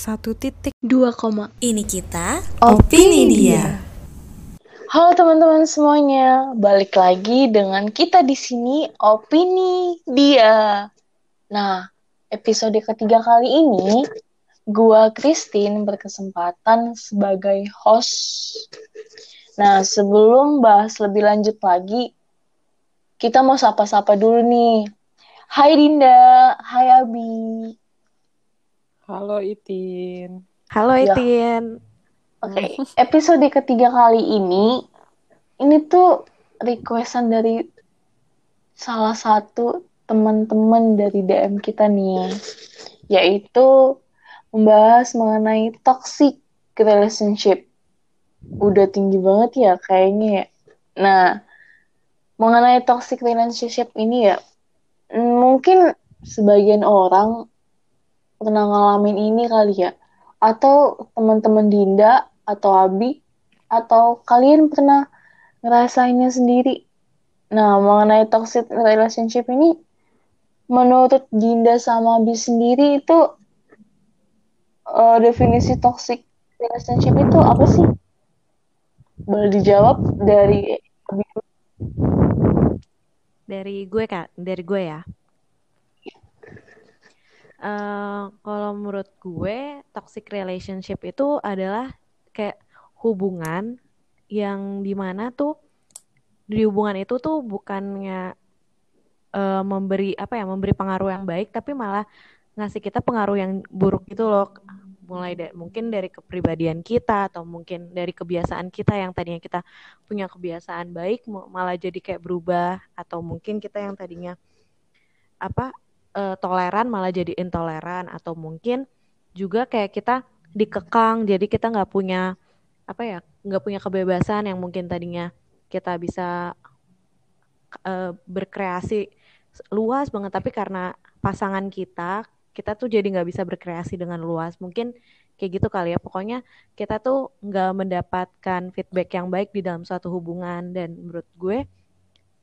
satu titik dua koma. Ini kita opini dia. Halo teman-teman semuanya, balik lagi dengan kita di sini opini dia. Nah, episode ketiga kali ini, gua Christine berkesempatan sebagai host. Nah, sebelum bahas lebih lanjut lagi, kita mau sapa-sapa dulu nih. Hai Dinda, hai Abi. Halo Itin. Halo Ya. Itin. Oke, episode ketiga kali ini, ini tuh requestan dari salah satu teman-teman dari DM kita nih, yaitu membahas mengenai toxic relationship. Udah tinggi banget ya kayaknya ya. Nah, mengenai toxic relationship ini ya, mm, mungkin sebagian orang pernah ngalamin ini kali ya atau teman-teman Dinda atau Abi atau kalian pernah ngerasainnya sendiri. Nah, mengenai toxic relationship ini menurut Dinda sama Abi sendiri itu eh, definisi toxic relationship itu apa sih? Boleh dijawab dari. Dari gue kak, dari gue ya. Eh, kalau menurut gue, toxic relationship itu adalah kayak hubungan yang di mana tuh di hubungan itu tuh bukannya eh, memberi apa ya, memberi pengaruh yang baik, tapi malah ngasih kita pengaruh yang buruk gitu loh. Mulai dari mungkin dari kepribadian kita atau mungkin dari kebiasaan kita yang tadinya kita punya kebiasaan baik malah jadi kayak berubah atau mungkin kita yang tadinya apa eh, toleran malah jadi intoleran atau mungkin juga kayak kita dikekang jadi kita nggak punya apa ya nggak punya kebebasan yang mungkin tadinya kita bisa eh, berkreasi luas banget tapi karena pasangan kita kita tuh jadi nggak bisa berkreasi dengan luas. Mungkin kayak gitu kali ya. Pokoknya kita tuh nggak mendapatkan feedback yang baik di dalam suatu hubungan. Dan menurut gue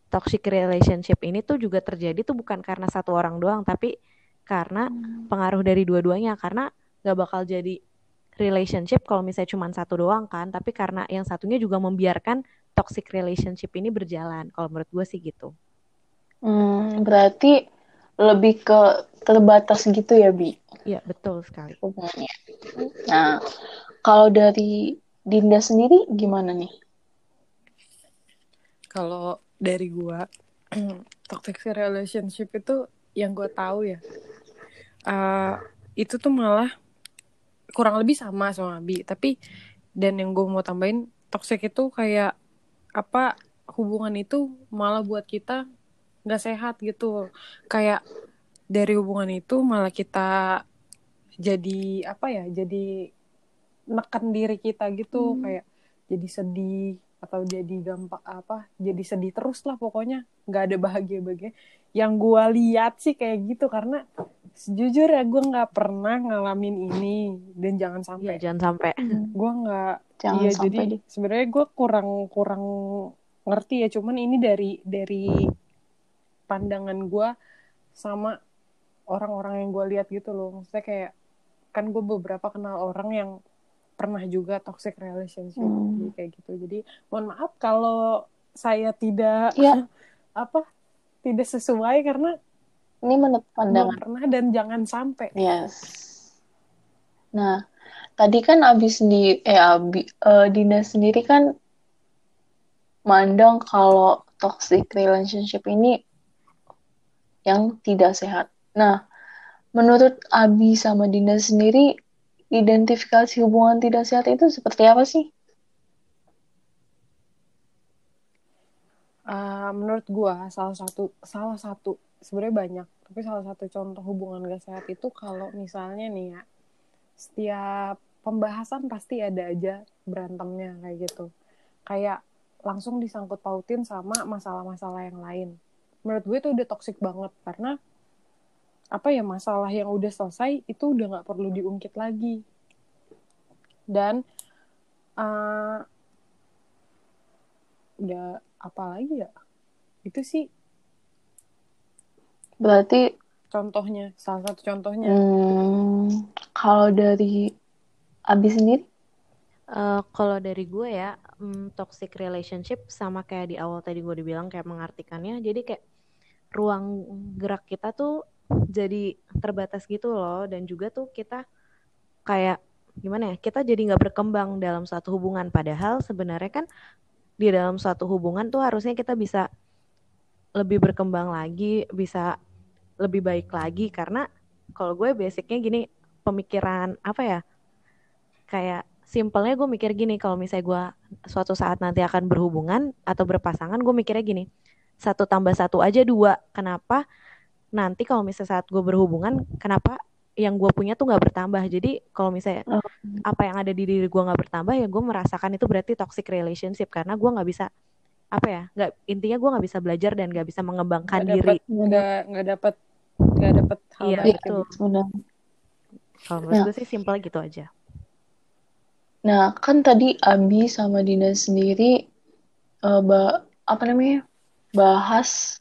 toxic relationship ini tuh juga terjadi tuh bukan karena satu orang doang tapi karena pengaruh dari dua-duanya karena nggak bakal jadi relationship kalau misalnya cuma satu doang kan tapi karena yang satunya juga membiarkan toxic relationship ini berjalan kalau menurut gue sih gitu Hmm, berarti lebih ke terbatas gitu ya, Bi? Iya betul sekali hubungannya. Nah, kalau dari Dinda sendiri gimana nih? Kalau dari gua toxic relationship itu yang gua tahu ya. eh, itu tuh malah kurang lebih sama sama Abi, tapi dan yang gue mau tambahin toxic itu kayak apa hubungan itu malah buat kita nggak sehat gitu. Kayak dari hubungan itu malah kita jadi apa ya? Jadi neken diri kita gitu kayak jadi sedih atau jadi gampang apa jadi sedih terus lah pokoknya. Nggak ada bahagia bahagia. Yang gua lihat sih kayak gitu karena sejujurnya gue nggak pernah ngalamin ini. Dan jangan Iya sampai. jangan sampai. Gue nggak Jangan iya sampai jadi sebenarnya gue kurang kurang ngerti ya. Cuman ini dari dari pandangan gue sama orang-orang yang gue lihat gitu loh. Maksudnya kayak kan gue beberapa kenal orang yang pernah juga toxic relationship Hmm. jadi kayak gitu jadi mohon maaf kalau saya tidak Ya. apa tidak sesuai karena Ini menurut pandangan. pernah dan jangan sampai Yes. Nah, tadi kan Abi sendiri, eh Abi, eh, Dinda sendiri kan mandang kalau toxic relationship ini yang tidak sehat. Nah, menurut Abi sama Dinda sendiri, identifikasi hubungan tidak sehat itu seperti apa sih? Uh, menurut gua salah satu salah satu sebenarnya banyak tapi salah satu contoh hubungan gak sehat itu kalau misalnya nih ya setiap pembahasan pasti ada aja berantemnya kayak gitu kayak langsung disangkut pautin sama masalah-masalah yang lain menurut gue itu udah toxic banget karena apa ya masalah yang udah selesai itu udah nggak perlu diungkit lagi. Dan uh, udah apa lagi ya? Itu sih. Berarti contohnya salah satu contohnya. Hmm, kalau dari Abi sendiri? Eh, kalau dari gue ya, mm, toxic relationship sama kayak di awal tadi gue dibilang kayak mengartikannya, jadi kayak ruang gerak kita tuh jadi terbatas gitu loh, dan juga tuh kita kayak gimana ya, kita jadi nggak berkembang dalam suatu hubungan, padahal sebenarnya kan di dalam suatu hubungan tuh harusnya kita bisa lebih berkembang lagi, bisa lebih baik lagi, karena kalau gue basicnya gini, pemikiran apa ya, kayak simpelnya gue mikir gini kalau misalnya gue suatu saat nanti akan berhubungan atau berpasangan gue mikirnya gini satu tambah satu aja dua. Kenapa nanti kalau misalnya saat gue berhubungan kenapa yang gue punya tuh nggak bertambah jadi kalau misalnya Oh. apa yang ada di diri gue nggak bertambah ya gue merasakan itu berarti toxic relationship karena gue nggak bisa apa ya nggak intinya gue nggak bisa belajar dan nggak bisa mengembangkan nggak diri nggak nggak dapat nggak dapat hal Iya, betul. gitu. Benar. kalau menurut Nah. gue sih simpel gitu aja Nah, kan tadi Abi sama Dina sendiri eh, ba- apa namanya? bahas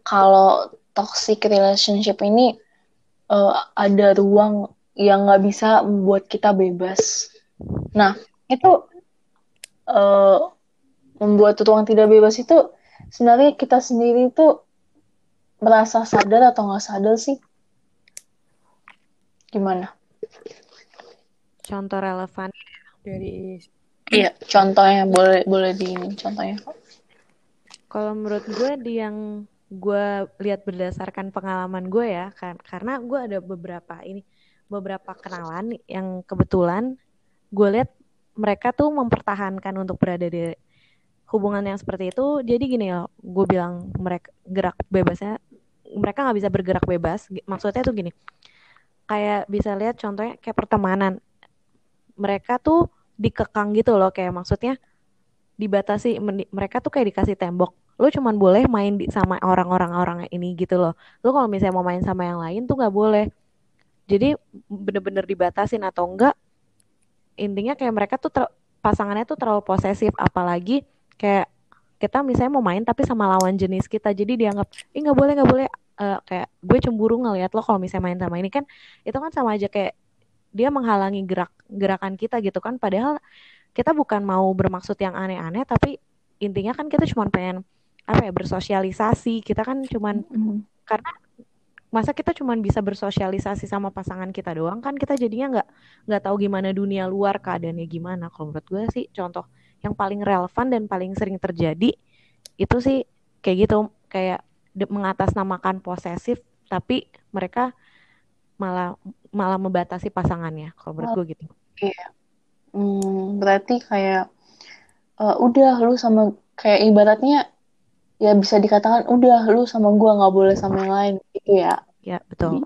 kalau toxic relationship ini eh, ada ruang yang nggak bisa membuat kita bebas. Nah, itu eh, membuat ruang tidak bebas itu sebenarnya kita sendiri itu merasa sadar atau nggak sadar sih? Gimana? contoh relevan dari Iya, contohnya boleh boleh di ini contohnya. Kalau menurut gue di yang gue lihat berdasarkan pengalaman gue ya, kan karena gue ada beberapa ini beberapa kenalan yang kebetulan gue lihat mereka tuh mempertahankan untuk berada di hubungan yang seperti itu. Jadi gini loh, gue bilang mereka gerak bebasnya mereka nggak bisa bergerak bebas. Maksudnya tuh gini, kayak bisa lihat contohnya kayak pertemanan. Mereka tuh dikekang gitu loh, kayak maksudnya dibatasi mereka tuh kayak dikasih tembok lu cuman boleh main di, sama orang-orang orang ini gitu loh. Lu kalau misalnya mau main sama yang lain tuh nggak boleh. Jadi bener-bener dibatasin atau enggak intinya kayak mereka tuh ter- pasangannya tuh terlalu posesif. Apalagi kayak kita misalnya mau main tapi sama lawan jenis kita. Jadi dianggap ih nggak boleh nggak boleh. Eh, kayak gue cemburu ngelihat lo kalau misalnya main sama ini. Kan itu kan sama aja kayak dia menghalangi gerak gerakan kita gitu kan. Padahal kita bukan mau bermaksud yang aneh-aneh tapi intinya kan kita cuma pengen apa ya bersosialisasi. Kita kan cuman karena masa kita cuman bisa bersosialisasi sama pasangan kita doang kan kita jadinya nggak nggak tahu gimana dunia luar keadaannya gimana. Kalau menurut gue sih contoh yang paling relevan dan paling sering terjadi itu sih kayak gitu kayak de- mengatasnamakan posesif tapi mereka malah malah membatasi pasangannya kalau menurut gue gitu. Hmm, berarti kayak eh, udah lu sama kayak ibaratnya ya bisa dikatakan udah lu sama gua nggak boleh sama yang lain gitu ya. ya betul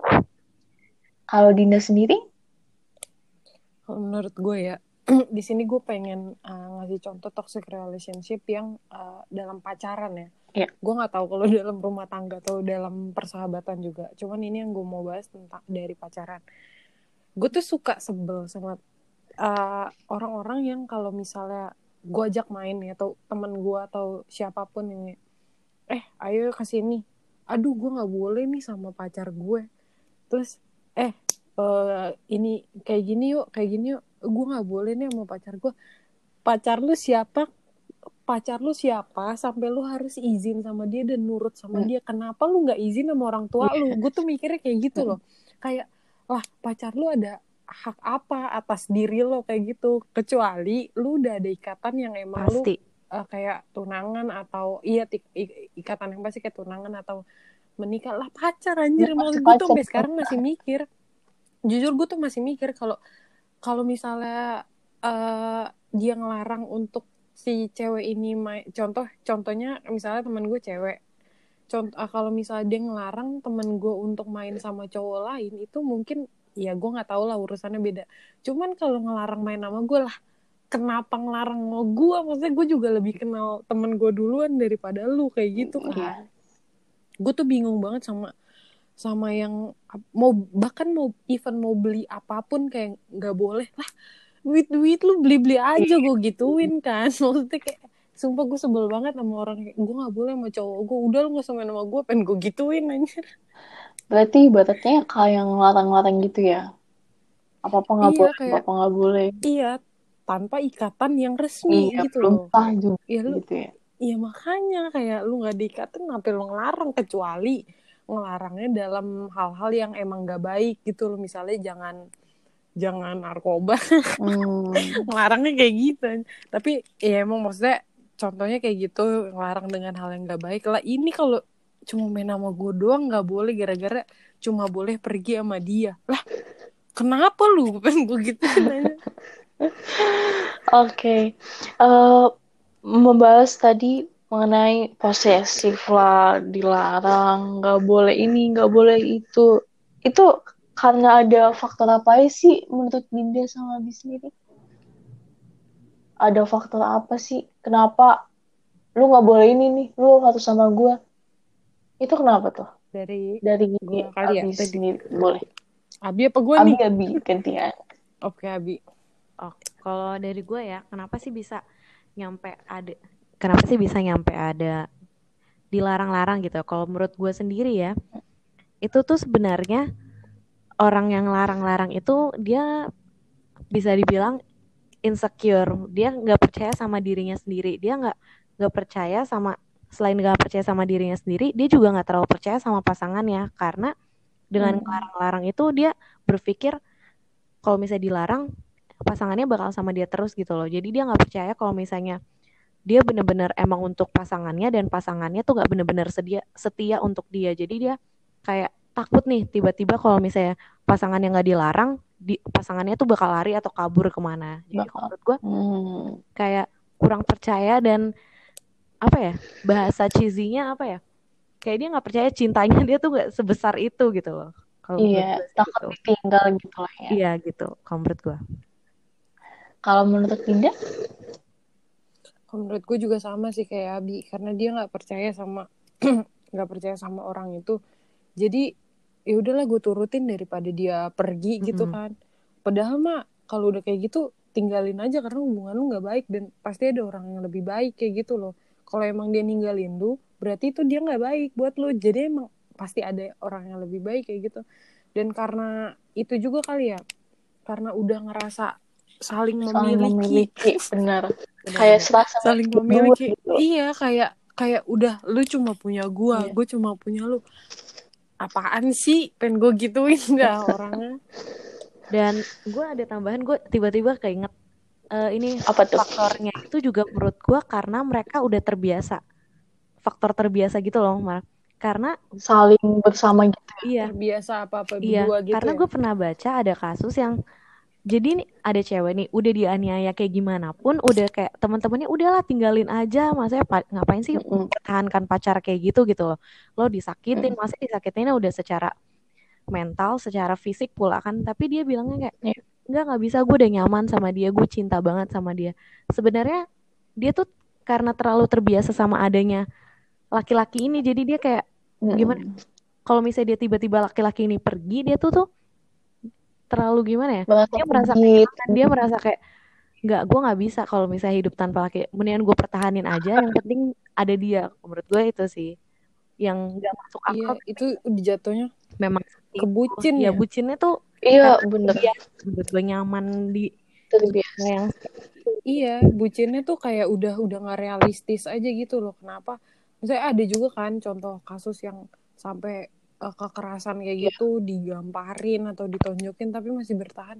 Kalau Dinda sendiri? Kalau menurut gue ya, di sini gue pengen uh, ngasih contoh toxic relationship yang uh, dalam pacaran ya. Iya. Gue nggak tahu kalau dalam rumah tangga atau dalam persahabatan juga. Cuman ini yang gue mau bahas tentang dari pacaran. Gue tuh suka sebel sama uh, orang-orang yang kalau misalnya gue ajak main ya atau temen gue atau siapa pun yang eh ayo ke sini. Aduh gue nggak boleh nih sama pacar gue. Terus eh eh, ini kayak gini yuk kayak gini yuk. Gue nggak boleh nih sama pacar gue pacar lu siapa? Pacar lu siapa? Sampai lu harus izin sama dia dan nurut sama Hmm. dia. Kenapa lu nggak izin sama orang tua lu? Gue tuh mikirnya kayak gitu loh. Kayak lah pacar lu ada hak apa atas diri lo? Kayak gitu. Kecuali lu udah ada ikatan yang emang lu eh, kayak tunangan atau iya tik- ikatan yang pasti kayak tunangan atau menikah lah pacar anjir. Ya, pasti gue tuh sampai sekarang masih mikir. Jujur gue tuh masih mikir kalau kalau misalnya eh dia ngelarang untuk si cewek ini main contoh contohnya misalnya teman gue cewek. Contoh ah, kalau misalnya dia ngelarang temen gue untuk main sama cowok lain itu mungkin ya gue nggak tahu lah urusannya beda. Cuman kalau ngelarang main sama gue lah kenapa ngelarang sama gue maksudnya gue juga lebih kenal temen gue duluan daripada lu kayak gitu kan Iya. gue tuh bingung banget sama sama yang mau bahkan mau even mau beli apa pun kayak nggak boleh lah duit duit lu beli beli aja gue gituin kan maksudnya kayak sumpah gue sebel banget sama orang kayak gue nggak boleh sama cowok gue udah lu nggak usah main sama gue pengen gue gituin anjir Berarti ibaratnya kayak yang larang-larang gitu ya. Apa-apa nggak Iya, boleh, kayak- apa-apa nggak boleh. iya tanpa ikatan yang resmi Iya, gitu loh. juga Iya, lu gitu ya. Iya makanya kayak lu nggak diikatin ngapain lu ngelarang? Kecuali ngelarangnya dalam hal-hal yang emang gak baik gitu loh. Misalnya jangan jangan narkoba. Hmm. ngelarangnya kayak gitu. Tapi ya emang maksudnya contohnya kayak gitu ngelarang dengan hal yang gak baik. Lah ini kalau cuma main sama gue doang nggak boleh gara-gara cuma boleh pergi sama dia. Lah kenapa lu? Kan gue gitu nanya Oke, Eh, membahas tadi mengenai posesif lah, dilarang, nggak boleh ini, nggak boleh itu. Itu karena ada faktor apa sih menurut Dinda sama Abi sendiri? Ada faktor apa sih? Kenapa lu nggak boleh ini nih, lu harus sama gua? Itu kenapa tuh? dari Dari Gua kali ya, Abi tadi. sendiri, boleh. Abi apa gue Abi, nih Abi, gantian. oke Abi Oh, kalau dari gue ya, kenapa sih bisa nyampe ada? Kenapa sih bisa nyampe ada dilarang-larang gitu? Kalau menurut gue sendiri ya, itu tuh sebenarnya orang yang larang-larang itu dia bisa dibilang insecure. Dia nggak percaya sama dirinya sendiri. Dia nggak nggak percaya sama selain nggak percaya sama dirinya sendiri, dia juga nggak terlalu percaya sama pasangannya karena dengan Hmm. larang-larang itu dia berpikir kalau misalnya dilarang pasangannya bakal sama dia terus gitu loh. Jadi dia nggak percaya kalau misalnya dia bener-bener emang untuk pasangannya dan pasangannya tuh nggak bener-bener sedia setia untuk dia. Jadi dia kayak takut nih tiba-tiba kalau misalnya pasangannya nggak dilarang, di, pasangannya tuh bakal lari atau kabur ke mana. Jadi kalau menurut gue Hmm. kayak kurang percaya dan apa ya bahasa cheesy-nya apa ya? Kayak dia nggak percaya cintanya dia tuh nggak sebesar itu gitu loh. Kalau Iya, takut gitu. ditinggal gitu lah ya. Iya gitu. Kalau menurut gue. Kalau menurut Dinda? Menurut gue juga sama sih kayak Abi karena dia nggak percaya sama nggak percaya sama orang itu. Jadi ya udahlah gue turutin daripada dia pergi gitu kan. Padahal mah kalau udah kayak gitu tinggalin aja karena hubungan lu nggak baik dan pasti ada orang yang lebih baik kayak gitu loh. Kalau emang dia ninggalin lu berarti itu dia nggak baik buat lu. Jadi emang pasti ada orang yang lebih baik kayak gitu. Dan karena itu juga kali ya karena udah ngerasa saling Saling memiliki memiliki, benar. Kayak serasa saling memiliki gitu. iya kayak kayak udah lu cuma punya gua Iya. gue cuma punya lu apaan sih pengen gue gituin dah orangnya Dan gue ada tambahan, gue tiba-tiba keinget eh, ini Apa tuh? faktornya itu juga menurut gue karena mereka udah terbiasa. Faktor terbiasa gitu loh, Mar. Karena Saling bersama gitu. iya, terbiasa apa apa iya, berdua gitu karena ya. gue pernah baca ada kasus yang jadi nih ada cewek nih udah dianiaya kayak gimana pun udah kayak teman-temannya udahlah tinggalin aja pa- ngapain sih pertahankan pacar kayak gitu gitu loh. Lo disakitin masa disakitinnya udah secara mental secara fisik pula kan tapi dia bilangnya kayak Iya. enggak nggak bisa gue udah nyaman sama dia gue cinta banget sama dia. Sebenarnya dia tuh karena terlalu terbiasa sama adanya laki-laki ini jadi dia kayak gimana? Kalau misalnya dia tiba-tiba laki-laki ini pergi dia tuh tuh terlalu gimana ya? Merasa dia merasa kehilangan dia merasa kayak nggak gue nggak bisa kalau misalnya hidup tanpa laki. Mendingan gue pertahanin aja yang penting ada dia. Menurut gue itu sih yang nggak masuk iya akal. itu udah jatuhnya memang itu. kebucin ya ya? bucinnya tuh Iya, bener. terbiasa. Menurut gue nyaman di Terbiasa. yang iya bucinnya tuh kayak udah udah nggak realistis aja gitu loh. Kenapa? Misalnya ada juga kan contoh kasus yang sampai eh, kekerasan kayak Iya. gitu digamparin atau ditonjokin tapi masih bertahan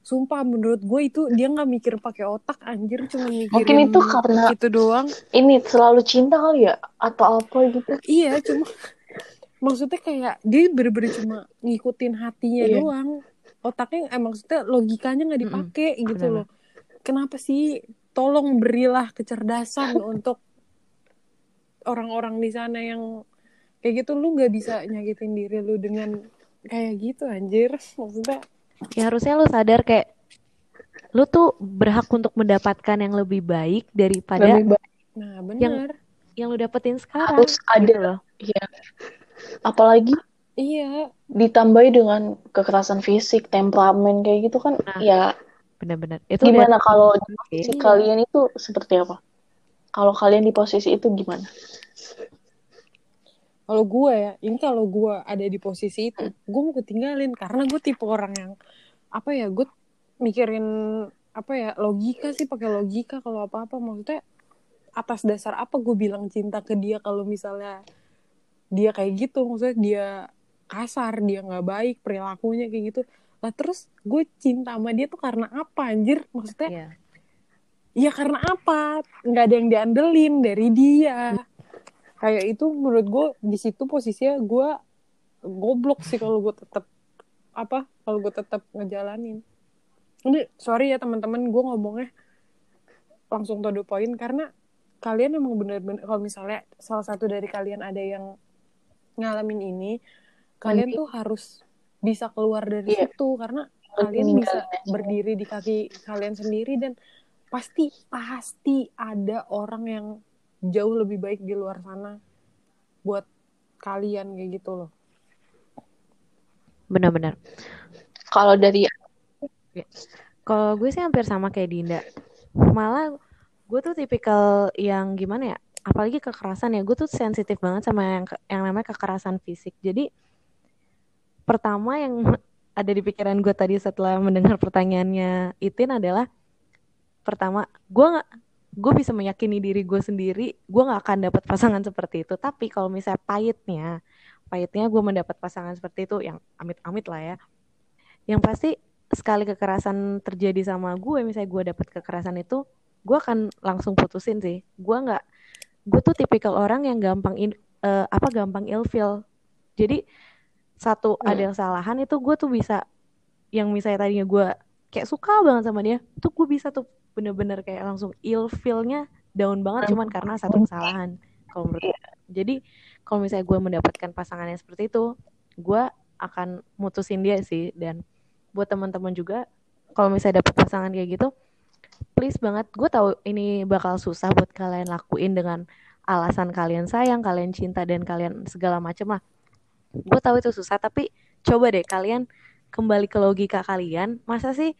sumpah menurut gue itu dia nggak mikir pakai otak anjir cuma mikirin Mungkin itu karena gitu doang ini selalu cinta kali ya atau apa gitu. iya cuma maksudnya kayak dia bener-bener cuma ngikutin hatinya Iya. doang otaknya eh, maksudnya logikanya nggak dipakai gitu benar. loh kenapa sih tolong berilah kecerdasan untuk orang-orang di sana yang kayak gitu lu nggak bisa nyakitin diri lu dengan kayak gitu anjir maksudnya ya harusnya lu sadar kayak lu tuh berhak untuk mendapatkan yang lebih baik daripada Lebih baik nah yang bener yang lu dapetin sekarang harus ada gitu loh ya. Apalagi iya ditambahi dengan kekerasan fisik, temperamen kayak gitu kan Nah, ya benar-benar itu gimana kalau di Oke. posisi Iya. kalian itu seperti apa? Kalau kalian di posisi itu gimana? Kalau gue ya ini kalau gue ada di posisi itu gue mau ketinggalin karena gue tipe orang yang apa ya gue mikirin apa ya logika sih pakai logika kalau apa apa maksudnya atas dasar apa gue bilang cinta ke dia kalau misalnya dia kayak gitu? Maksudnya dia kasar dia nggak baik perilakunya kayak gitu. Lah terus gue cinta sama dia tuh karena apa anjir? Maksudnya Iya. ya karena apa? Nggak ada yang diandelin dari dia kayak itu menurut gue di situ posisinya gue goblok sih kalau gue tetap apa kalau gue tetap ngejalanin. Ini sorry ya teman-teman gue ngomongnya langsung to the point karena kalian emang bener-bener kalau misalnya salah satu dari kalian ada yang ngalamin ini kalian tuh harus bisa keluar dari Iya. situ karena Harus kalian bisa berdiri di kaki kalian sendiri dan pasti pasti ada orang yang jauh lebih baik di luar sana buat kalian kayak gitu loh Benar-benar. Kalau dari Kalau gue sih hampir sama kayak Dinda. Malah gue tuh tipikal yang gimana ya? Apalagi kekerasan ya. Gue tuh sensitif banget sama yang yang namanya kekerasan fisik. Jadi pertama yang ada di pikiran gue tadi setelah mendengar pertanyaannya Itin adalah pertama gue nggak gue bisa meyakini diri gue sendiri gue nggak akan dapat pasangan seperti itu. Tapi kalau misalnya pahitnya pahitnya gue mendapat pasangan seperti itu yang amit-amit lah ya. Yang pasti sekali kekerasan terjadi sama gue misalnya gue dapat kekerasan itu gue akan langsung putusin sih. Gue nggak gue tuh tipikal orang yang gampang in- eh, apa gampang ilfeel jadi satu Hmm. ada kesalahan itu gue tuh bisa yang misalnya tadinya gue kayak suka banget sama dia tuh gue bisa tuh bener-bener kayak langsung ilfeelnya down banget cuman karena satu kesalahan kalau menurut gue. jadi kalau misalnya gue mendapatkan pasangan yang seperti itu gue akan mutusin dia sih. Dan buat teman-teman juga kalau misalnya dapet pasangan kayak gitu please banget gue tahu ini bakal susah buat kalian lakuin dengan alasan kalian sayang kalian cinta dan kalian segala macem lah. Gue tahu itu susah tapi coba deh kalian kembali ke logika kalian masa sih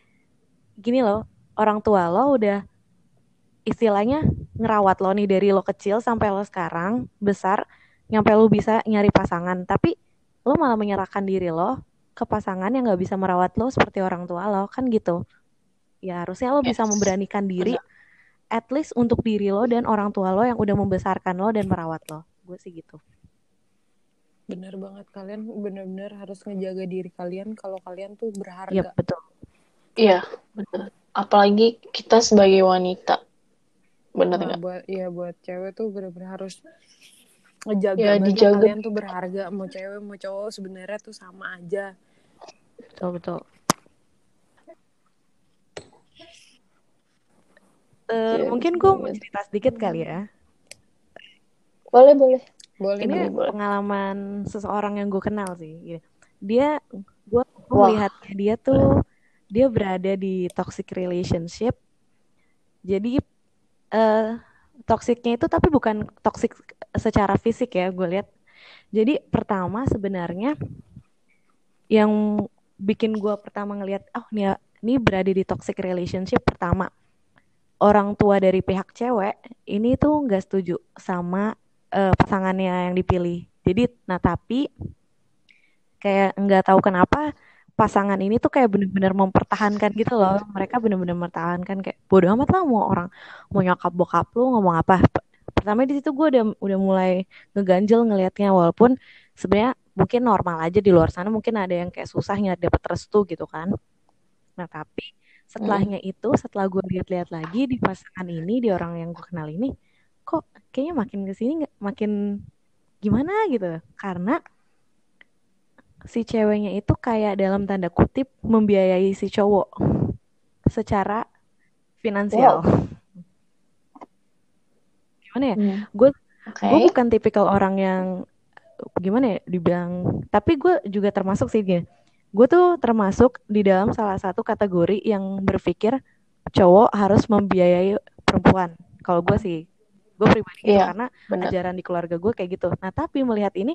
gini loh orang tua lo udah istilahnya ngerawat lo nih dari lo kecil sampai lo sekarang besar nyampe lo bisa nyari pasangan. Tapi lo malah menyerahkan diri lo ke pasangan yang nggak bisa merawat lo seperti orang tua lo kan gitu. Ya harusnya lo bisa Yes. memberanikan diri at least untuk diri lo dan orang tua lo yang udah membesarkan lo dan merawat lo. Gue sih gitu bener banget kalian bener-bener harus ngejaga diri kalian kalau kalian tuh berharga Iya betul Iya, bener. Apalagi kita sebagai wanita. Bener Nah, nggak? buat ya buat cewek tuh bener-bener harus ngejaga Ya, dijaga. kalian tuh berharga mau cewek mau cowok sebenarnya tuh sama aja betul betul Eh, Iya, mungkin gue mau betul. cerita sedikit kali ya Boleh, boleh. Boleh ini Boleh, pengalaman seseorang yang gue kenal sih Gini. dia gue melihatnya dia tuh dia berada di toxic relationship. Jadi eh toksiknya itu tapi bukan toxic secara fisik ya gue lihat. Jadi pertama sebenarnya yang bikin gue pertama ngelihat oh nih ini berada di toxic relationship pertama. Orang tua dari pihak cewek ini tuh nggak setuju sama eh, pasangannya yang dipilih. Jadi, nah tapi kayak nggak tahu kenapa pasangan ini tuh kayak bener-bener mempertahankan gitu loh. Mereka bener-bener mempertahankan kayak bodoh amat lah mau orang mau nyokap bokap lu ngomong apa. Pertama di situ gue udah udah mulai ngeganjel ngelihatnya walaupun sebenarnya mungkin normal aja di luar sana mungkin ada yang kayak susahnya dapat restu gitu kan. Nah tapi setelahnya itu setelah gue lihat-lihat lagi di pasangan ini di orang yang gue kenal ini kok kayaknya makin ke sini nggak makin gimana gitu. Karena si ceweknya itu kayak dalam tanda kutip membiayai si cowok secara finansial. Gimana ya? Hmm. gue Oke. gue bukan tipikal orang yang gimana ya dibilang tapi gue juga termasuk sih gini. Gue tuh termasuk di dalam salah satu kategori yang berpikir cowok harus membiayai perempuan. Kalau gue sih gue pribadi gitu Iya, karena Bener. ajaran di keluarga gue kayak gitu. Nah tapi melihat ini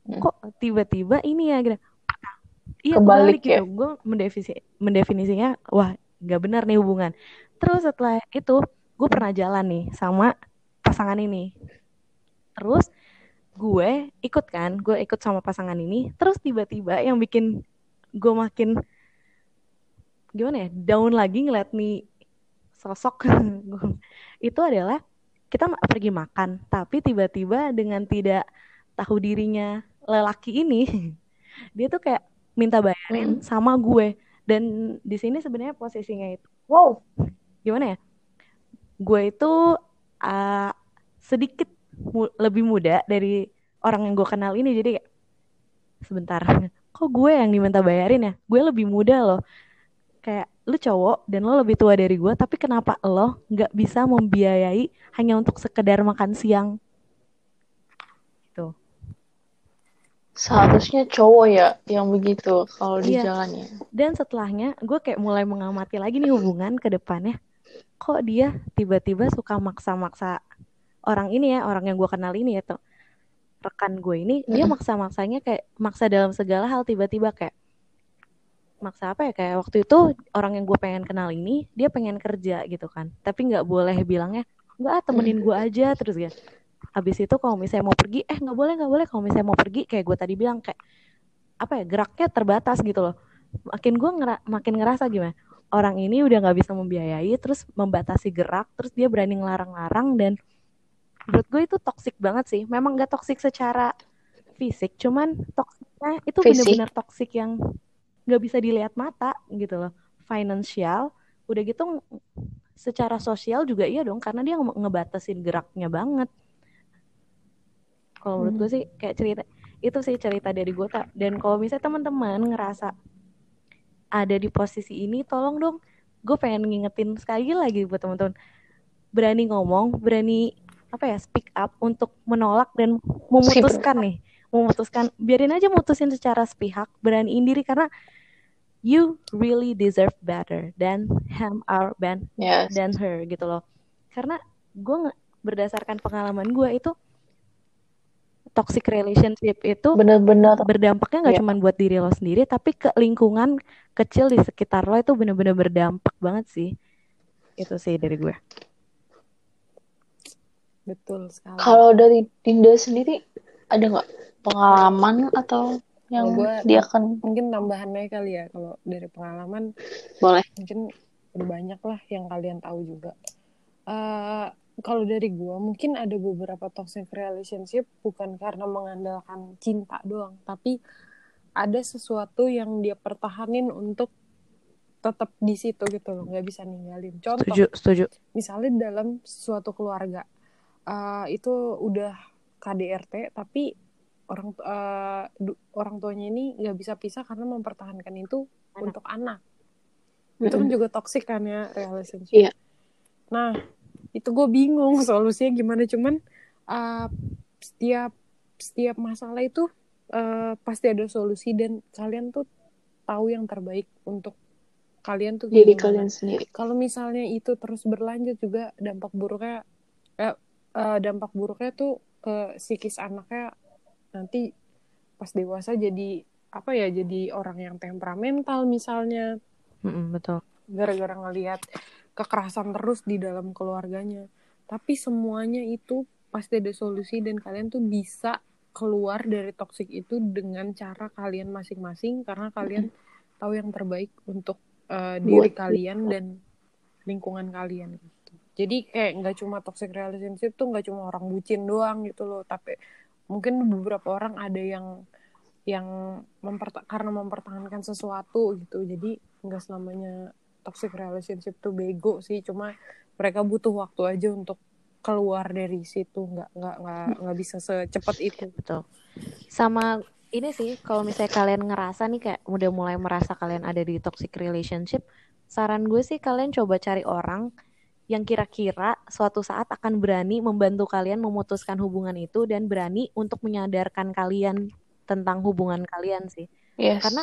Hmm. kok tiba-tiba ini ya gitu. Iya Kebalik kebalik gitu. gue mendefinisi mendefinisinya wah nggak benar nih hubungan. Terus setelah itu gue pernah jalan nih sama pasangan ini. Terus gue ikut kan gue ikut sama pasangan ini. Terus tiba-tiba yang bikin gue makin gimana ya down lagi ngeliat nih sosok. Itu adalah kita pergi makan tapi tiba-tiba dengan tidak tahu dirinya lelaki ini dia tuh kayak minta bayarin Hmm. sama gue dan di sini sebenarnya posisinya itu Wow. gimana ya gue itu uh, sedikit mu- lebih muda dari orang yang gue kenal ini jadi kayak sebentar kok gue yang diminta bayarin ya gue lebih muda loh kayak lu cowok dan lo lebih tua dari gue tapi kenapa lo nggak bisa membiayai hanya untuk sekedar makan siang gitu Seharusnya cowok ya yang begitu kalau di Iya. jalannya. dan setelahnya gue kayak mulai mengamati lagi nih hubungan ke depannya kok dia tiba-tiba suka maksa-maksa orang ini ya orang yang gue kenal ini ya tuh rekan gue ini dia Mm-mm. maksa-maksanya kayak maksa dalam segala hal tiba-tiba kayak maksa apa ya kayak waktu itu orang yang gue pengen kenal ini dia pengen kerja gitu kan. Tapi nggak boleh bilangnya nggak temenin gue aja terus ya habis itu kalau misalnya mau pergi eh nggak boleh nggak boleh. Kalau misalnya mau pergi kayak gue tadi bilang kayak apa ya geraknya terbatas gitu loh. Makin gue ngera- makin ngerasa gimana orang ini udah nggak bisa membiayai terus membatasi gerak terus dia berani ngelarang-larang dan menurut gue itu toksik banget sih. Memang nggak toksik secara fisik cuman toksiknya itu bener-bener toksik yang nggak bisa dilihat mata gitu loh. Financial udah gitu secara sosial juga iya dong karena dia nge- ngebatasin geraknya banget. Kalau menurut Hmm. gue sih kayak cerita itu sih cerita dari gue tak dan kalau misalnya teman-teman ngerasa ada di posisi ini tolong dong gue pengen ngingetin sekali lagi buat teman-teman. Berani ngomong berani apa ya speak up untuk menolak dan memutuskan nih memutuskan. Biarin aja mutusin secara sepihak beraniin diri karena you really deserve better than him or ben Yes. than her gitu loh karena gue nge- berdasarkan pengalaman gue itu toxic relationship itu Bener-bener berdampaknya nggak Iya. cuma buat diri lo sendiri tapi ke lingkungan kecil di sekitar lo itu bener-bener berdampak banget sih itu sih dari gue Betul sekali. kalau dari Dinda sendiri ada nggak pengalaman atau yang gua- dia akan Mungkin tambahannya kali ya kalau dari pengalaman boleh? mungkin udah banyak lah yang kalian tahu juga. Eh kalau dari gua mungkin ada beberapa toxic relationship bukan karena mengandalkan cinta doang, tapi ada sesuatu yang dia pertahanin untuk tetap di situ gitu loh, nggak bisa ninggalin. Contoh, setuju setuju misalnya dalam suatu keluarga eh, itu udah KDRT tapi orang du- orang tuanya ini nggak bisa pisah karena mempertahankan itu Anak. untuk anak itu kan juga toxic kan ya relationship Iya. nah itu gue bingung solusinya gimana cuman eh, setiap setiap masalah itu eh, pasti ada solusi dan kalian tuh tahu yang terbaik untuk kalian tuh Diri gimana kalian sendiri. kalau misalnya itu terus berlanjut juga dampak buruknya eh, eh, dampak buruknya tuh ke psikis anaknya nanti pas dewasa jadi apa ya jadi orang yang temperamental misalnya. Mm-mm, betul. Gara-gara ngelihat kekerasan terus di dalam keluarganya. Tapi semuanya itu pasti ada solusi dan kalian tuh bisa keluar dari toksik itu dengan cara kalian masing-masing karena kalian tahu yang terbaik untuk eh, diri Buat- kalian dan lingkungan kalian gitu. Jadi kayak nggak cuma toxic relationship tuh nggak cuma orang bucin doang gitu loh, tapi mungkin beberapa orang ada yang yang memperta karena mempertahankan sesuatu gitu. Jadi nggak selamanya toxic relationship tuh bego sih, cuma mereka butuh waktu aja untuk keluar dari situ, nggak nggak nggak nggak bisa secepat itu. betul sama ini sih kalau misalnya kalian ngerasa nih kayak udah mulai merasa kalian ada di toxic relationship saran gue sih kalian coba cari orang yang kira-kira suatu saat akan berani membantu kalian memutuskan hubungan itu dan berani untuk menyadarkan kalian tentang hubungan kalian sih Yes. karena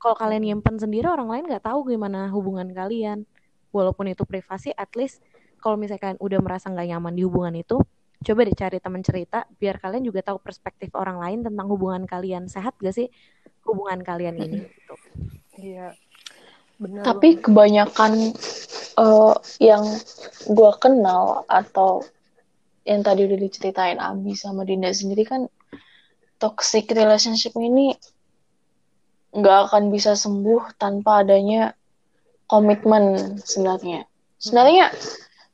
kalau kalian nyimpen sendiri orang lain nggak tahu gimana hubungan kalian walaupun itu privasi at least kalau misalnya kalian udah merasa nggak nyaman di hubungan itu coba deh cari teman cerita biar kalian juga tahu perspektif orang lain tentang hubungan kalian sehat gak sih hubungan kalian ini gitu. Iya, benar. Tapi kebanyakan eh, yang gua kenal atau yang tadi udah diceritain Abi sama Dinda sendiri kan toxic relationship ini nggak akan bisa sembuh tanpa adanya komitmen sebenarnya. Sebenarnya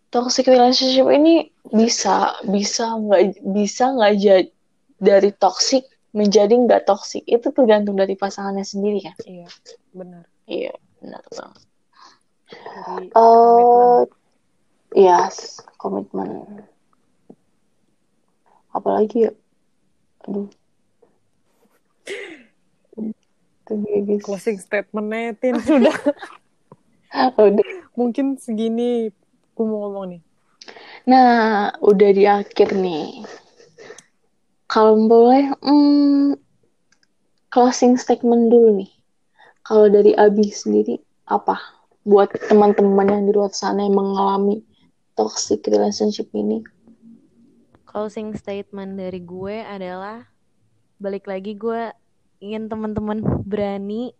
toxic relationship ini bisa bisa nggak bisa nggak jadi dari toxic menjadi nggak toxic itu tergantung dari pasangannya sendiri kan. Iya, benar. Iya benar banget. Dari Eh, yes, komitmen. Apalagi ya? Aduh. Itu dia, guys. closing Tin sudah Udah. mungkin segini gue mau ngomong nih Nah, udah di akhir nih. Kalau boleh, hmm, closing statement dulu nih. Kalau dari Abi sendiri, apa? Buat teman-teman yang di luar sana yang mengalami toxic relationship ini. Closing statement dari gue adalah balik lagi gue ingin teman-teman berani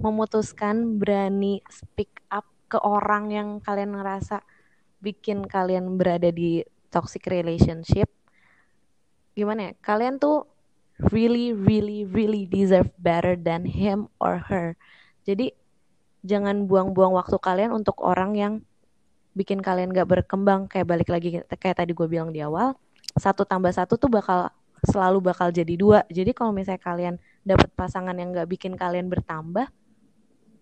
memutuskan, berani speak up ke orang yang kalian ngerasa bikin kalian berada di toxic relationship. Gimana ya? Kalian tuh really really really deserve better than him or her. Jadi jangan buang-buang waktu kalian untuk orang yang bikin kalian gak berkembang. Kayak balik lagi kayak tadi gue bilang di awal satu tambah satu tuh bakal selalu bakal jadi dua. Jadi kalau misalnya kalian dapat pasangan yang gak bikin kalian bertambah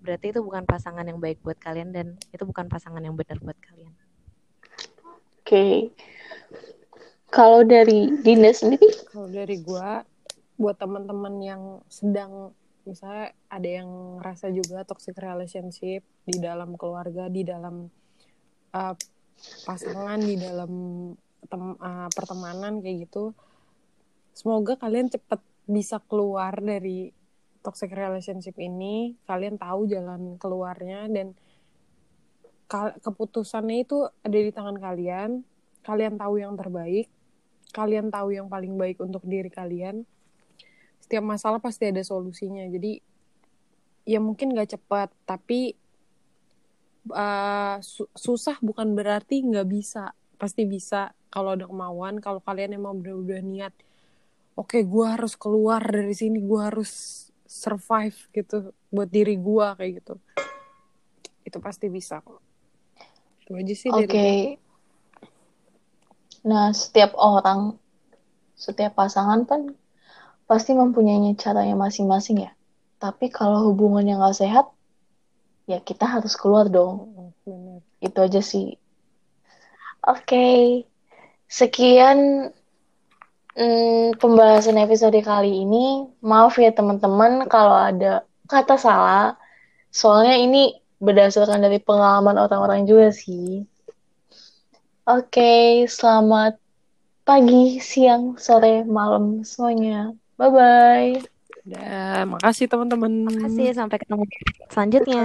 berarti itu bukan pasangan yang baik buat kalian dan itu bukan pasangan yang benar buat kalian. Oke. Kalau dari Dinda sendiri, kalau dari gue buat teman-teman yang sedang misalnya ada yang ngerasa juga toxic relationship di dalam keluarga di dalam uh, pasangan di dalam tem- uh, pertemanan kayak gitu semoga kalian cepet bisa keluar dari toxic relationship ini kalian tahu jalan keluarnya dan keputusannya itu ada di tangan kalian kalian tahu yang terbaik kalian tahu yang paling baik untuk diri kalian setiap masalah pasti ada solusinya jadi ya mungkin gak cepat tapi uh, su- susah bukan berarti nggak bisa pasti bisa kalau ada kemauan kalau kalian emang bener-bener niat oke gue harus keluar dari sini gue harus survive gitu buat diri gue kayak gitu itu pasti bisa kok itu aja sih oke. gue. Nah, setiap orang, setiap pasangan kan pasti mempunyai caranya masing-masing ya. Tapi kalau hubungan yang gak sehat, ya kita harus keluar dong. Itu aja sih. Oke, sekian mm, pembahasan episode kali ini. Maaf ya teman-teman kalau ada kata salah. Soalnya ini berdasarkan dari pengalaman orang-orang juga sih. Oke, selamat pagi, siang, sore, malam semuanya. Bye-bye. Udah, makasih teman-teman. Makasih sampai ketemu selanjutnya